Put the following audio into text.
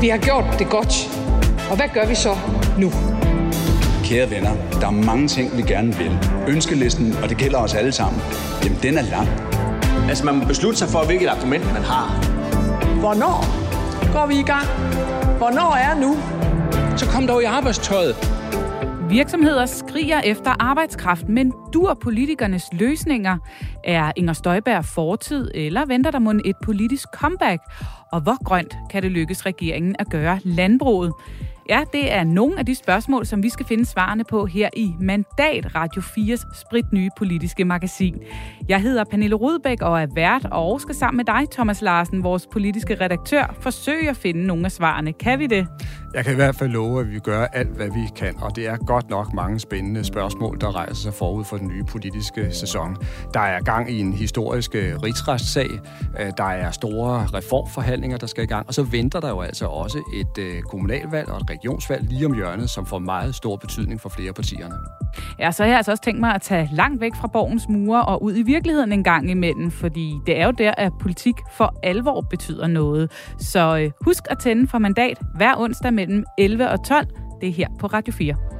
Vi har gjort det godt. Og hvad gør vi så nu? Kære venner, der er mange ting, vi gerne vil. Ønskelisten, og det gælder os alle sammen, jamen den er lang. Altså, man må beslutte sig for, hvilket argument man har. Hvornår går vi i gang? Hvornår er nu? Så kom dog i arbejdstøjet. Virksomheder skriger efter arbejdskraft, men dur politikernes løsninger? Er Inger Støjberg fortid, eller venter der mon et politisk comeback? Og hvor grønt kan det lykkes regeringen at gøre landbruget? Ja, det er nogle af de spørgsmål, som vi skal finde svarene på her i Mandat Radio 4's spritnye politiske magasin. Jeg hedder Pernille Rudbæk og er vært og skal sammen med dig, Thomas Larsen, vores politiske redaktør, forsøge at finde nogle af svarene. Kan vi det? Jeg kan i hvert fald love, at vi gør alt, hvad vi kan, og det er godt nok mange spændende spørgsmål, der rejser sig forud for den nye politiske sæson. Der er gang i en historisk øh, rigsretssag, øh, der er store reformforhandlinger, der skal i gang, og så venter der jo altså også et øh, kommunalvalg og et regionsvalg lige om hjørnet, som får meget stor betydning for flere partierne. Ja, så har jeg altså også tænkt mig at tage langt væk fra borgens mure og ud i virkeligheden en gang imellem, fordi det er jo der, at politik for alvor betyder noget. Så husk at tænde for mandat hver onsdag mellem 11 og 12. Det er her på Radio 4.